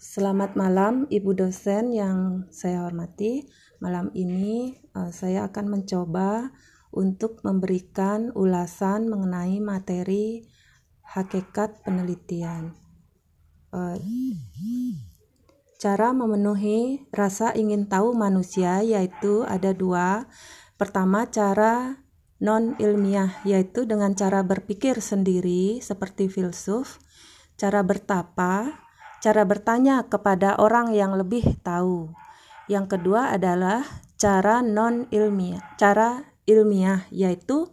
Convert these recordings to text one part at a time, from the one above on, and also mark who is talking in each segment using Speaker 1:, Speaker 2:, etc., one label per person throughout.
Speaker 1: Selamat malam Ibu dosen yang saya hormati. Malam ini uh, saya akan mencoba untuk memberikan ulasan mengenai materi hakikat penelitian. Uh, cara memenuhi rasa ingin tahu manusia yaitu ada dua. Pertama cara non ilmiah yaitu dengan cara berpikir sendiri seperti filsuf, cara bertapa, cara bertanya kepada orang yang lebih tahu. Yang kedua adalah cara non ilmiah, cara ilmiah yaitu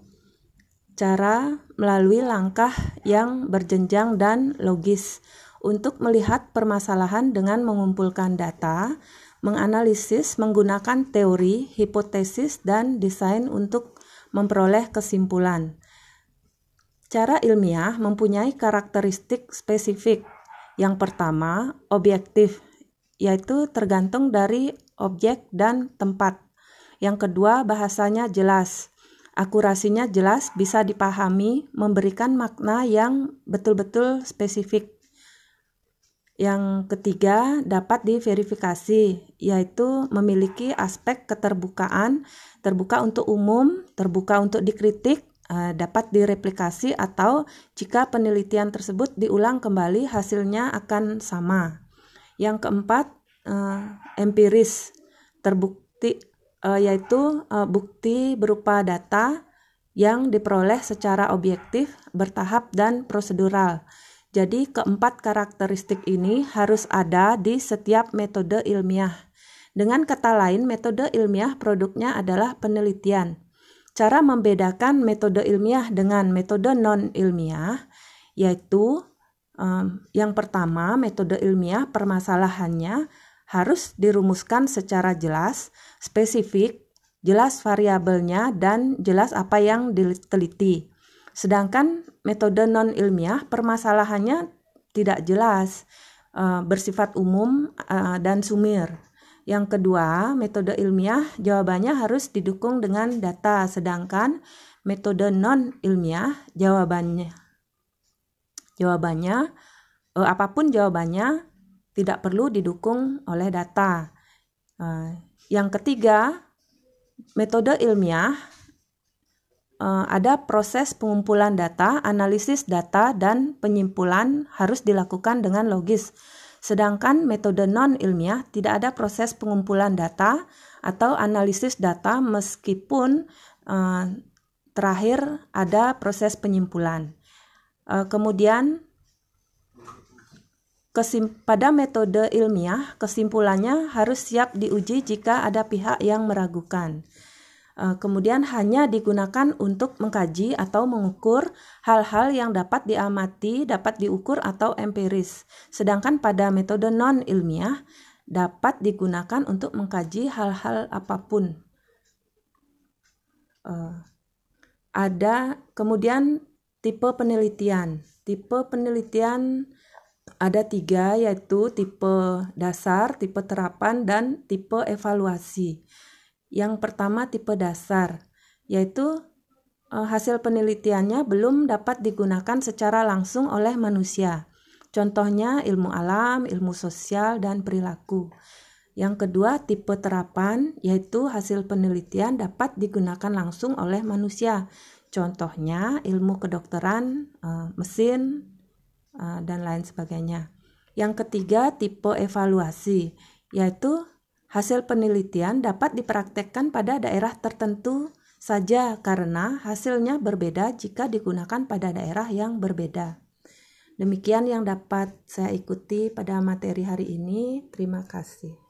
Speaker 1: cara melalui langkah yang berjenjang dan logis untuk melihat permasalahan dengan mengumpulkan data, menganalisis menggunakan teori, hipotesis, dan desain untuk memperoleh kesimpulan. Cara ilmiah mempunyai karakteristik spesifik yang pertama, objektif, yaitu tergantung dari objek dan tempat. Yang kedua, bahasanya jelas. Akurasinya jelas, bisa dipahami, memberikan makna yang betul-betul spesifik. Yang ketiga, dapat diverifikasi, yaitu memiliki aspek keterbukaan, terbuka untuk umum, terbuka untuk dikritik, dapat direplikasi atau jika penelitian tersebut diulang kembali hasilnya akan sama. Yang keempat, uh, empiris terbukti uh, yaitu bukti berupa data yang diperoleh secara objektif, bertahap dan prosedural. Jadi keempat karakteristik ini harus ada di setiap metode ilmiah. Dengan kata lain, metode ilmiah produknya adalah penelitian. Cara membedakan metode ilmiah dengan metode non-ilmiah yaitu um, yang pertama, metode ilmiah permasalahannya harus dirumuskan secara jelas, spesifik, jelas variabelnya dan jelas apa yang diteliti. Sedangkan metode non-ilmiah permasalahannya tidak jelas, uh, bersifat umum uh, dan sumir. Yang kedua, metode ilmiah jawabannya harus didukung dengan data, sedangkan metode non ilmiah jawabannya jawabannya eh, apa pun jawabannya tidak perlu didukung oleh data. Eh, yang ketiga, metode ilmiah eh, ada proses pengumpulan data, analisis data dan penyimpulan harus dilakukan dengan logis Sedangkan metode non-ilmiah tidak ada proses pengumpulan data atau analisis data meskipun uh, terakhir ada proses penyimpulan. Uh, kemudian pada metode ilmiah kesimpulannya harus siap diuji jika ada pihak yang meragukan. Eh, kemudian hanya digunakan untuk mengkaji atau mengukur hal-hal yang dapat diamati, dapat diukur atau empiris. Sedangkan pada metode non ilmiah dapat digunakan untuk mengkaji hal-hal apa pun. Uh, ada kemudian tipe penelitian. Tipe penelitian ada tiga yaitu tipe dasar, tipe terapan, dan tipe evaluasi. Yang pertama tipe dasar, yaitu e, hasil penelitiannya belum dapat digunakan secara langsung oleh manusia. Contohnya ilmu alam, ilmu sosial, dan perilaku. Yang kedua, tipe terapan, yaitu hasil penelitian dapat digunakan langsung oleh manusia. Contohnya ilmu kedokteran, e, mesin, e, dan lain sebagainya. Yang ketiga, tipe evaluasi, yaitu Hasil penelitian dapat dipraktekkan pada daerah tertentu saja karena hasilnya berbeda jika digunakan pada daerah yang berbeda. Demikian yang dapat saya ikuti pada materi hari ini. Terima kasih.